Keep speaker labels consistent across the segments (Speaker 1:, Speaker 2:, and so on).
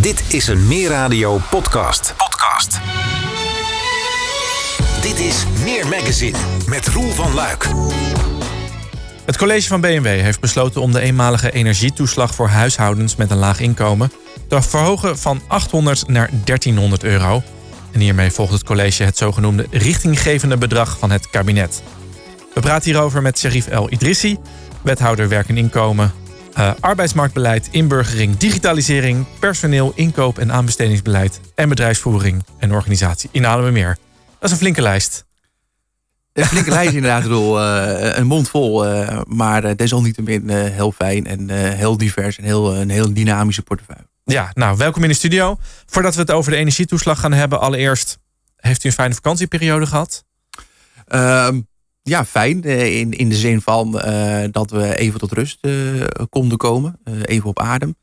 Speaker 1: Dit is een Meer Radio podcast. Podcast. Dit is Meer Magazine met Roel van Luik.
Speaker 2: Het college van BMW heeft besloten om de eenmalige energietoeslag voor huishoudens met een laag inkomen te verhogen van 800 naar 1300 euro. En hiermee volgt het college het zogenoemde richtinggevende bedrag van het kabinet. We praten hierover met Sherif El Idrissi, wethouder werk en inkomen, uh, arbeidsmarktbeleid, inburgering, digitalisering, personeel, inkoop en aanbestedingsbeleid en bedrijfsvoering en organisatie. Inhalen we meer. Dat is een flinke lijst.
Speaker 3: Een flinke lijst inderdaad, Roel. Uh, een mond vol, uh, maar desalniettemin heel fijn en heel divers en heel, een heel dynamische portefeuille.
Speaker 2: Ja, nou, welkom in de studio. Voordat we het over de energietoeslag gaan hebben, allereerst, heeft u een fijne vakantieperiode gehad?
Speaker 3: Ehm, ja, fijn. In, in de zin van dat we even tot rust konden komen. even op adem.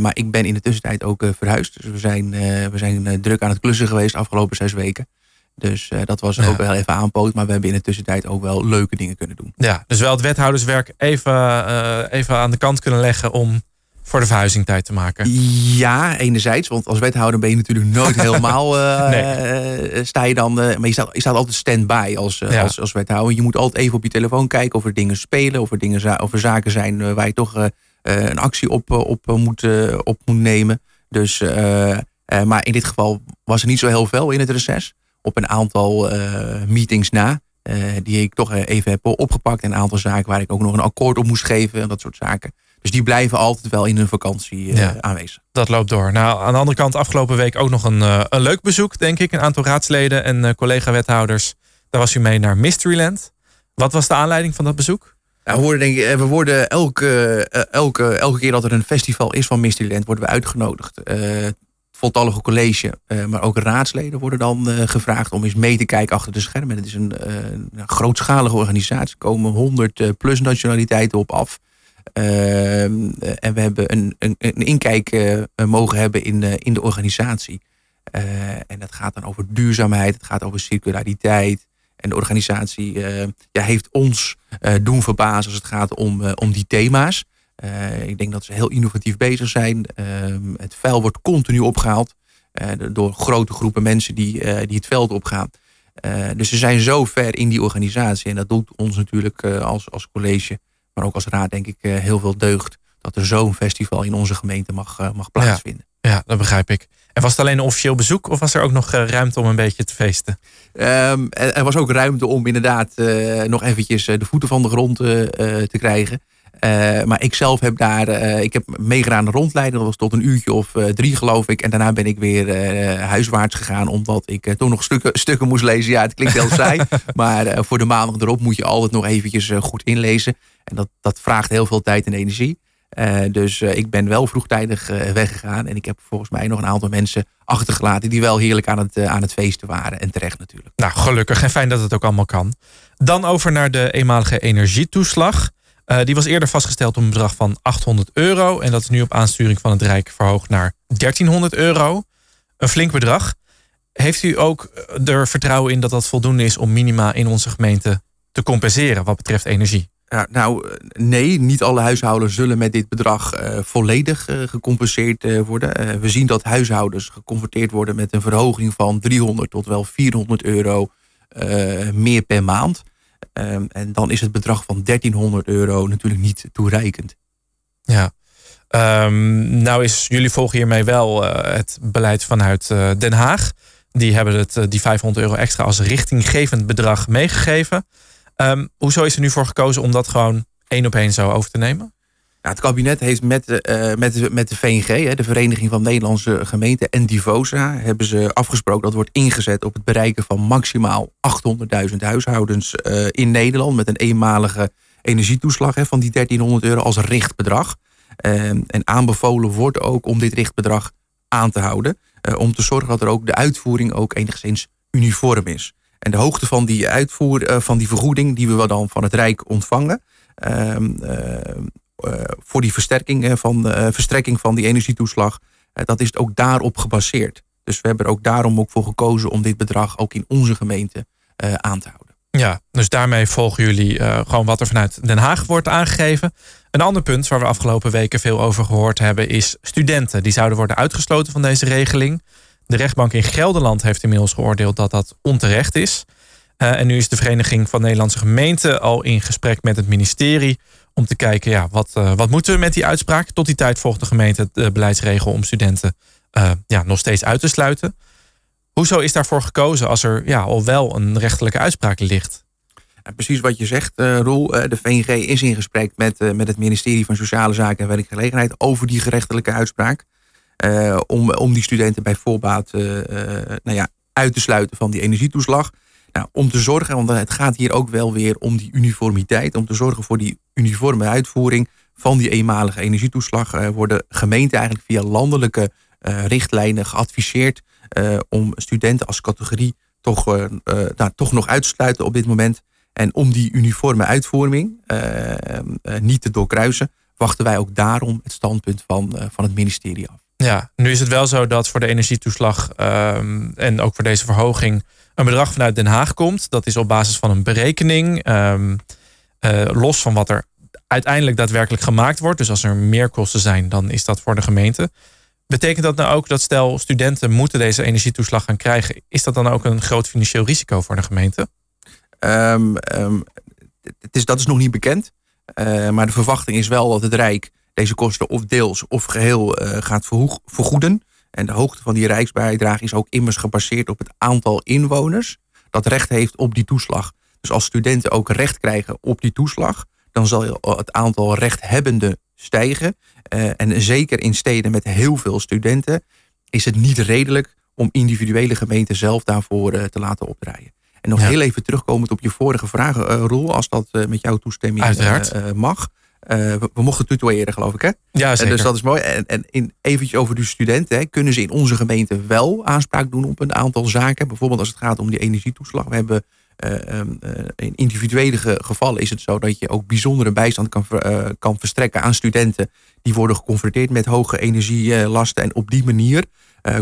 Speaker 3: maar ik ben in de tussentijd ook verhuisd. Dus we zijn, we zijn druk aan het klussen geweest de afgelopen zes weken. Dus uh, dat was ook wel even aanpoot. Maar we hebben in de tussentijd ook wel leuke dingen kunnen doen.
Speaker 2: Ja, dus wel het wethouderswerk even, uh, even aan de kant kunnen leggen om voor de verhuizing tijd te maken.
Speaker 3: Ja, enerzijds. Want als wethouder ben je natuurlijk nooit helemaal... Uh, nee. sta je dan... maar je staat, je staat altijd stand-by als, ja. als, als wethouder. Je moet altijd even op je telefoon kijken of er dingen spelen. Of er, dingen, of er zaken zijn waar je toch een actie op, op, moet, op moet nemen. Dus, maar in dit geval was er niet zo heel veel in het reces op een aantal meetings na. Die ik toch even heb opgepakt. En een aantal zaken waar ik ook nog een akkoord op moest geven. En dat soort zaken. Dus die blijven altijd wel in hun vakantie uh, ja, aanwezig.
Speaker 2: Dat loopt door. Nou, aan de andere kant afgelopen week ook nog een, een leuk bezoek, denk ik. Een aantal raadsleden en collega-wethouders. Daar was u mee naar Mysteryland. Wat was de aanleiding van dat bezoek?
Speaker 3: Nou, we worden, denk ik, we worden elke, elke, elke keer dat er een festival is van Mysteryland, worden we uitgenodigd voltallige college, maar ook raadsleden worden dan gevraagd om eens mee te kijken achter de schermen. Het is een, een grootschalige organisatie. Er komen 100 plus nationaliteiten op af. Ehm, en we hebben een, een, een inkijk mogen hebben in, in de organisatie. en dat gaat dan over duurzaamheid, het gaat over circulariteit. En de organisatie ja, heeft ons doen verbazen als het gaat om, om die thema's. Ik denk dat ze heel innovatief bezig zijn. Uh, het vuil wordt continu opgehaald door grote groepen mensen die, die het veld opgaan. dus ze zijn zo ver in die organisatie. En dat doet ons natuurlijk als, als college, maar ook als raad denk ik heel veel deugd. Dat er zo'n festival in onze gemeente mag, mag plaatsvinden.
Speaker 2: Ja, ja, dat begrijp ik. En was het alleen een officieel bezoek of was er ook nog ruimte om een beetje te feesten?
Speaker 3: Um, er, was ook ruimte om inderdaad nog eventjes de voeten van de grond te krijgen. Uh, maar ik zelf heb daar, ik heb meegedaan rondleiden. Dat was tot een uurtje of drie geloof ik. En daarna ben ik weer huiswaarts gegaan. Omdat ik toch nog stukken, stukken moest lezen. Ja, het klinkt heel saai. maar voor de maandag erop moet je altijd nog eventjes goed inlezen. En dat, dat vraagt heel veel tijd en energie. dus ik ben wel vroegtijdig weggegaan. En ik heb volgens mij nog een aantal mensen achtergelaten. Die wel heerlijk aan het, aan het feesten waren. En terecht natuurlijk.
Speaker 2: Nou, gelukkig. En fijn dat het ook allemaal kan. Dan over naar de eenmalige energietoeslag. Die was eerder vastgesteld op een bedrag van 800 euro. En dat is nu op aansturing van het Rijk verhoogd naar 1300 euro. Een flink bedrag. Heeft u ook er vertrouwen in dat dat voldoende is om minima in onze gemeente te compenseren wat betreft energie?
Speaker 3: Nou, nee, niet alle huishoudens zullen met dit bedrag uh, volledig uh, gecompenseerd worden. we zien dat huishoudens geconfronteerd worden met een verhoging van 300 tot wel 400 euro meer per maand. En dan is het bedrag van 1300 euro natuurlijk niet toereikend.
Speaker 2: Ja. Um, nou is jullie volgen hiermee wel het beleid vanuit Den Haag. Die hebben het, die 500 euro extra als richtinggevend bedrag meegegeven. Um, hoezo is er nu voor gekozen om dat gewoon één op één zo over te nemen?
Speaker 3: Het kabinet heeft met, met, de, met de VNG, de Vereniging van Nederlandse Gemeenten en Divosa, hebben ze afgesproken dat wordt ingezet op het bereiken van maximaal 800.000 huishoudens uh, in Nederland met een eenmalige energietoeslag hè, van die 1300 euro als richtbedrag. Uh, en aanbevolen wordt ook om dit richtbedrag aan te houden, om te zorgen dat er ook de uitvoering ook enigszins uniform is. En de hoogte van die uitvoer, van die vergoeding die we dan van het Rijk ontvangen, ehm, eh, voor die versterking van, verstrekking van die energietoeslag, eh, dat is ook daarop gebaseerd. Dus we hebben er ook daarom ook voor gekozen om dit bedrag ook in onze gemeente aan te houden.
Speaker 2: Ja, dus daarmee volgen jullie gewoon wat er vanuit Den Haag wordt aangegeven. Een ander punt waar we afgelopen weken veel over gehoord hebben is studenten. Die zouden worden uitgesloten van deze regeling. De rechtbank in Gelderland heeft inmiddels geoordeeld dat dat onterecht is. Uh, en nu is de Vereniging van Nederlandse Gemeenten al in gesprek met het ministerie om te kijken, ja, wat, uh, wat moeten we met die uitspraak? Tot die tijd volgt de gemeente de beleidsregel om studenten ja, nog steeds uit te sluiten. Hoezo is daarvoor gekozen als er ja, al wel een rechtelijke uitspraak ligt?
Speaker 3: precies wat je zegt, Roel. de VNG is in gesprek met, met het ministerie van Sociale Zaken en Werkgelegenheid over die gerechtelijke uitspraak. Om, om die studenten bij voorbaat nou ja, uit te sluiten van die energietoeslag. Nou, om te zorgen, want het gaat hier ook wel weer om die uniformiteit, om te zorgen voor die uniforme uitvoering van die eenmalige energietoeslag, worden gemeenten eigenlijk via landelijke richtlijnen geadviseerd om studenten als categorie toch, nou, toch nog uit te sluiten op dit moment. En om die uniforme uitvoering niet te doorkruisen, wachten wij ook daarom het standpunt van, van het ministerie af.
Speaker 2: Ja, nu is het wel zo dat voor de energietoeslag ehm, en ook voor deze verhoging een bedrag vanuit Den Haag komt. Dat is op basis van een berekening. Ehm, eh, los van wat er uiteindelijk daadwerkelijk gemaakt wordt. Dus als er meer kosten zijn, dan is dat voor de gemeente. Betekent dat nou ook dat stel studenten moeten deze energietoeslag gaan krijgen, is dat dan ook een groot financieel risico voor de gemeente?
Speaker 3: Um, het is, dat is nog niet bekend. Uh, maar de verwachting is wel dat het Rijk deze kosten of deels of geheel uh, gaat vergoeden. En de hoogte van die rijksbijdrage is ook immers gebaseerd op het aantal inwoners dat recht heeft op die toeslag. Dus als studenten ook recht krijgen op die toeslag, dan zal het aantal rechthebbenden stijgen. Uh, en zeker in steden met heel veel studenten is het niet redelijk om individuele gemeenten zelf daarvoor uh, te laten opdraaien. En nog ja. heel even terugkomend op je vorige vraag, uh, Roel, als dat met jouw toestemming mag. Uh, we, we, mochten tutoyeren, geloof ik, hè?
Speaker 2: Ja, zeker.
Speaker 3: En dus dat is mooi. En, en in, eventjes over de studenten. Hè, kunnen ze in onze gemeente wel aanspraak doen op een aantal zaken? Bijvoorbeeld als het gaat om die energietoeslag. We hebben uh, um, uh, in individuele gevallen is het zo dat je ook bijzondere bijstand kan, kan verstrekken aan studenten die worden geconfronteerd met hoge energielasten. En op die manier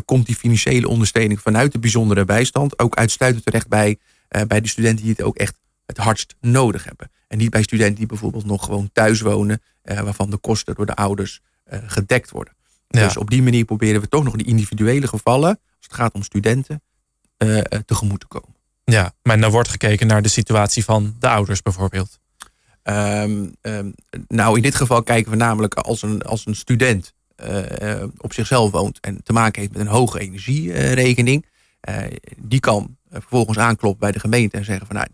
Speaker 3: komt die financiële ondersteuning vanuit de bijzondere bijstand ook uitsluitend terecht bij, bij de studenten die het ook echt het hardst nodig hebben. En niet bij studenten die bijvoorbeeld nog gewoon thuis wonen, eh, waarvan de kosten door de ouders eh, gedekt worden. Dus op die manier proberen we toch nog die individuele gevallen, als het gaat om studenten, uh, tegemoet te komen.
Speaker 2: Ja, maar dan wordt gekeken naar de situatie van de ouders bijvoorbeeld.
Speaker 3: Um, um, nou, in dit geval kijken we namelijk als een, als een student uh, op zichzelf woont en te maken heeft met een hoge energierekening. Uh, die kan vervolgens aankloppen bij de gemeente en zeggen van nou,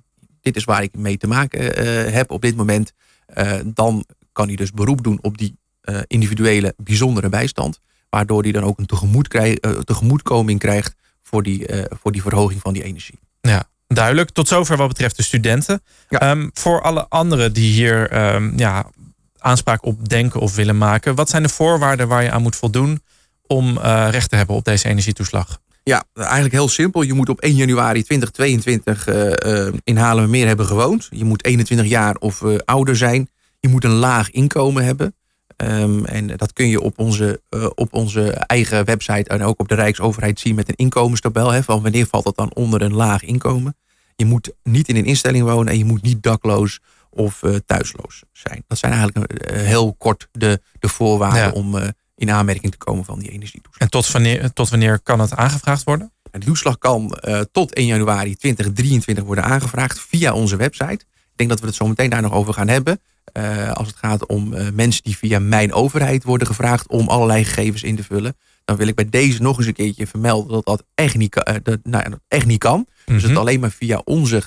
Speaker 3: dit is waar ik mee te maken eh, heb op dit moment. Eh, dan kan hij dus beroep doen op die eh, individuele bijzondere bijstand. Waardoor hij dan ook een tegemoet krijg, tegemoetkoming krijgt voor die, voor die verhoging van die energie.
Speaker 2: Ja, duidelijk. Tot zover wat betreft de studenten. Um, voor alle anderen die hier um, ja, aanspraak op denken of willen maken. Wat zijn de voorwaarden waar je aan moet voldoen om uh, recht te hebben op deze energietoeslag?
Speaker 3: Ja, eigenlijk heel simpel. Je moet op 1 januari 2022 uh, uh, in Haarlemmermeer hebben gewoond. Je moet 21 jaar of uh, ouder zijn. Je moet een laag inkomen hebben. Um, en dat kun je op onze, uh, op onze eigen website en ook op de Rijksoverheid zien met een inkomenstabel. Hè, van wanneer valt dat dan onder een laag inkomen. Je moet niet in een instelling wonen en je moet niet dakloos of uh, thuisloos zijn. Dat zijn eigenlijk heel kort de, de voorwaarden ja. om in aanmerking te komen van die energietoeslag.
Speaker 2: En tot wanneer, tot wanneer kan het aangevraagd worden?
Speaker 3: De toeslag kan uh, tot 1 januari 2023 worden aangevraagd via onze website. Ik denk dat we het zo meteen daar nog over gaan hebben. Uh, als het gaat om uh, mensen die via mijn overheid worden gevraagd om allerlei gegevens in te vullen. Dan wil ik bij deze nog eens een keertje vermelden dat dat echt niet, dat, nou, dat echt niet kan. Mm -hmm. Dus dat mhm. alleen maar via onze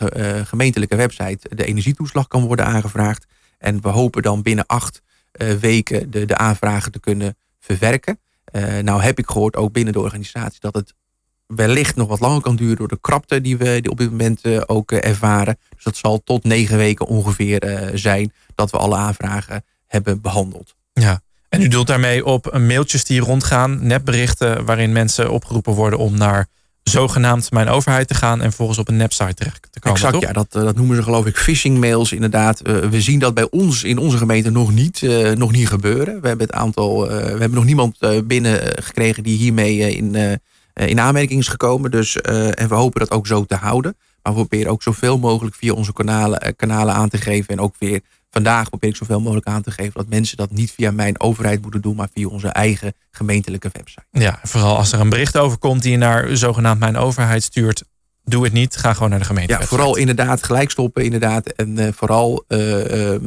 Speaker 3: gemeentelijke website de energietoeslag kan worden aangevraagd. En we hopen dan binnen acht weken de, de aanvragen te kunnen verwerken. Uh, nou heb ik gehoord, ook binnen de organisatie, dat het wellicht nog wat langer kan duren door de krapte die we op dit moment uh, ook uh, ervaren. Dus dat zal tot negen weken ongeveer zijn dat we alle aanvragen hebben behandeld.
Speaker 2: Ja, en u doelt daarmee op mailtjes die rondgaan, nepberichten waarin mensen opgeroepen worden om naar zogenaamd mijn overheid te gaan en vervolgens op een nepsite terecht te komen.
Speaker 3: Exact,
Speaker 2: toch?
Speaker 3: ja, dat, eh, dat noemen ze geloof ik phishing mails inderdaad. Uh, we zien dat bij ons in onze gemeente nog niet, uh, nog niet gebeuren. We hebben het aantal, uh, we hebben nog niemand binnen gekregen die hiermee in, in aanmerking is gekomen. Dus, en we hopen dat ook zo te houden. Maar we proberen ook zoveel mogelijk via onze kanalen, kanalen aan te geven. En ook weer vandaag probeer ik zoveel mogelijk aan te geven dat mensen dat niet via mijn overheid moeten doen, maar via onze eigen gemeentelijke website.
Speaker 2: Ja, vooral als er een bericht over komt die je naar zogenaamd mijn overheid stuurt, doe het niet. Ga gewoon naar de gemeente.
Speaker 3: Ja, vooral inderdaad gelijk stoppen, inderdaad. En uh, vooral uh, uh,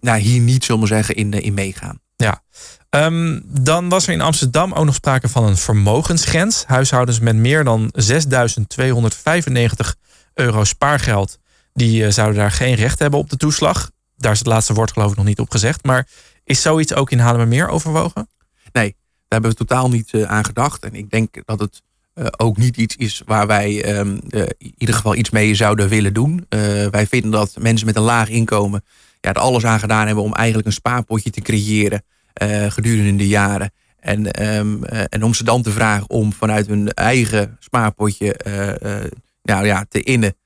Speaker 3: nou, hier niet, zullen we zeggen, in, in meegaan.
Speaker 2: Ja. Um, dan was er in Amsterdam ook nog sprake van een vermogensgrens. Huishoudens met meer dan 6.295 euro spaargeld. Die zouden daar geen recht hebben op de toeslag. Daar is het laatste woord geloof ik nog niet op gezegd. Maar is zoiets ook in meer overwogen?
Speaker 3: Nee, daar hebben we totaal niet aan gedacht. En ik denk dat het uh, ook niet iets is waar wij um, uh, in ieder geval iets mee zouden willen doen. Wij vinden dat mensen met een laag inkomen ja, er alles aan gedaan hebben om eigenlijk een spaarpotje te creëren gedurende de jaren. En, um, en om ze dan te vragen om vanuit hun eigen spaarpotje nou ja, te innen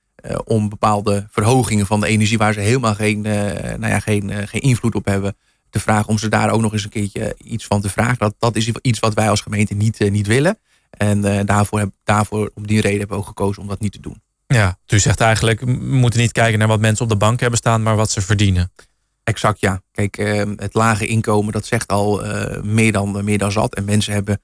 Speaker 3: om bepaalde verhogingen van de energie waar ze helemaal geen, nou ja, geen, geen invloed op hebben te vragen om ze daar ook nog eens een keertje iets van te vragen. Dat, dat is iets wat wij als gemeente niet, niet willen. En daarvoor, heb, daarvoor, om die reden hebben we ook gekozen om dat niet te doen.
Speaker 2: Ja, u zegt eigenlijk, we moeten niet kijken naar wat mensen op de bank hebben staan, maar wat ze verdienen.
Speaker 3: Exact, ja. Kijk, uh, het lage inkomen, dat zegt al meer, dan, meer dan zat. En mensen hebben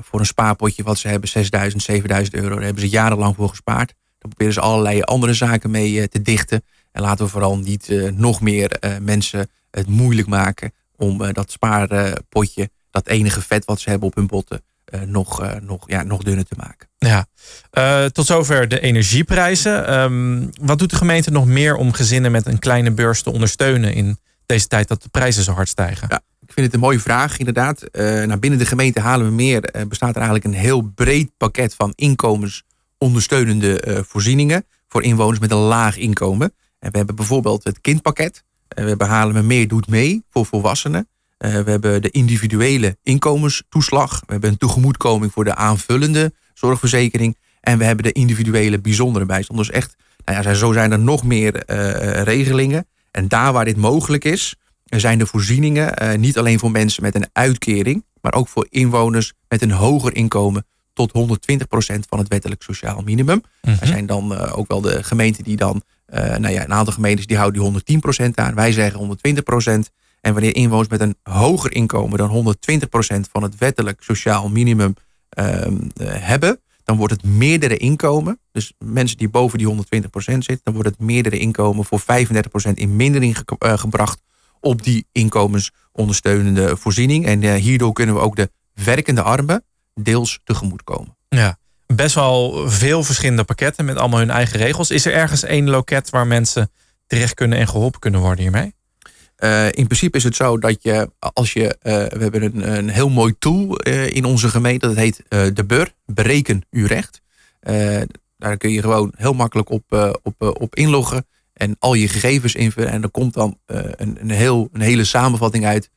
Speaker 3: voor een spaarpotje wat ze hebben, 6000, 7000 euro, daar hebben ze jarenlang voor gespaard. Daar proberen ze allerlei andere zaken mee te dichten. En laten we vooral niet nog meer mensen het moeilijk maken om dat spaarpotje, dat enige vet wat ze hebben op hun botten, uh, nog, uh, nog, ja, nog dunner te maken.
Speaker 2: Ja, uh, tot zover de energieprijzen. Um, wat doet de gemeente nog meer om gezinnen met een kleine beurs te ondersteunen in deze tijd dat de prijzen zo hard stijgen?
Speaker 3: Ja, ik vind het een mooie vraag, inderdaad. nou, binnen de gemeente Halen we Meer bestaat er eigenlijk een heel breed pakket van inkomensondersteunende voorzieningen voor inwoners met een laag inkomen. En we hebben bijvoorbeeld het kindpakket. we hebben Halen Meer doet mee voor volwassenen. Uh, we hebben de individuele inkomenstoeslag. We hebben een tegemoetkoming voor de aanvullende zorgverzekering. En we hebben de individuele bijzondere bijstand. Dus echt, nou ja, zo zijn er nog meer uh, regelingen. En daar waar dit mogelijk is, zijn de voorzieningen niet alleen voor mensen met een uitkering, maar ook voor inwoners met een hoger inkomen tot 120% van het wettelijk sociaal minimum. Mm -hmm. Er zijn dan ook wel de gemeenten die dan, nou ja, een aantal gemeentes die houden die 110% aan. Wij zeggen 120%. En wanneer inwoners met een hoger inkomen dan 120% van het wettelijk sociaal minimum uh, hebben, dan wordt het meerdere inkomen. Dus mensen die boven die 120% zitten, dan wordt het meerdere inkomen voor 35% in mindering ge uh, gebracht op die inkomensondersteunende voorziening. En hierdoor kunnen we ook de werkende armen deels tegemoetkomen.
Speaker 2: Ja, best wel veel verschillende pakketten met allemaal hun eigen regels. Is er ergens één loket waar mensen terecht kunnen en geholpen kunnen worden hiermee?
Speaker 3: Uh, in principe is het zo dat je, als je, uh, we hebben een, een heel mooi tool uh, in onze gemeente, dat heet de BUR, bereken uw recht. daar kun je gewoon heel makkelijk op, op, op inloggen en al je gegevens invullen. En er komt dan een, een, heel, een hele samenvatting uit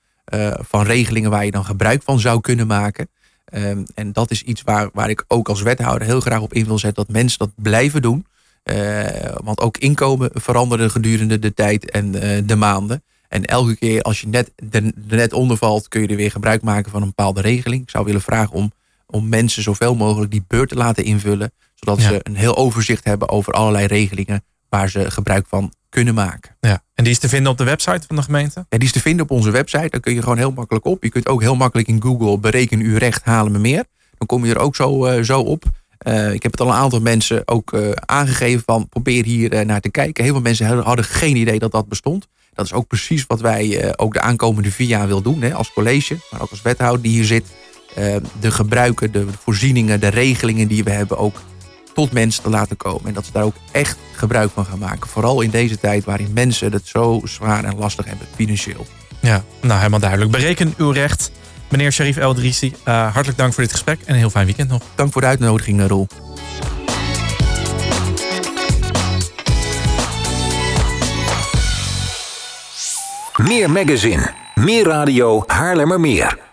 Speaker 3: van regelingen waar je dan gebruik van zou kunnen maken. Um, en dat is iets waar, waar ik ook als wethouder heel graag op in wil zetten, dat mensen dat blijven doen. want ook inkomen veranderen gedurende de tijd en de maanden. En elke keer als je net, er, net onder valt, kun je er weer gebruik maken van een bepaalde regeling. Ik zou willen vragen om, om mensen zoveel mogelijk die beurt te laten invullen. Zodat ja. ze een heel overzicht hebben over allerlei regelingen waar ze gebruik van kunnen maken.
Speaker 2: Ja. En die is te vinden op de website van de gemeente?
Speaker 3: Ja, die is te vinden op onze website. Daar kun je gewoon heel makkelijk op. Je kunt ook heel makkelijk in Google bereken uw recht, halen me meer. Dan kom je er ook zo, uh, zo op. Uh, ik heb het al een aantal mensen ook uh, aangegeven van probeer hier naar te kijken. Heel veel mensen hadden geen idee dat dat bestond. Dat is ook precies wat wij ook de aankomende vier jaar wil doen. Hè, als college, maar ook als wethouder die hier zit. De gebruiken, de voorzieningen, de regelingen die we hebben ook tot mensen te laten komen. En dat ze daar ook echt gebruik van gaan maken. Vooral in deze tijd waarin mensen het zo zwaar en lastig hebben financieel.
Speaker 2: Ja, nou helemaal duidelijk. Bereken uw recht. Meneer Sharif Eldrisi, uh, hartelijk dank voor dit gesprek en een heel fijn weekend nog.
Speaker 3: Dank voor de uitnodiging, Roel.
Speaker 1: Meer magazine, meer radio, Haarlemmermeer.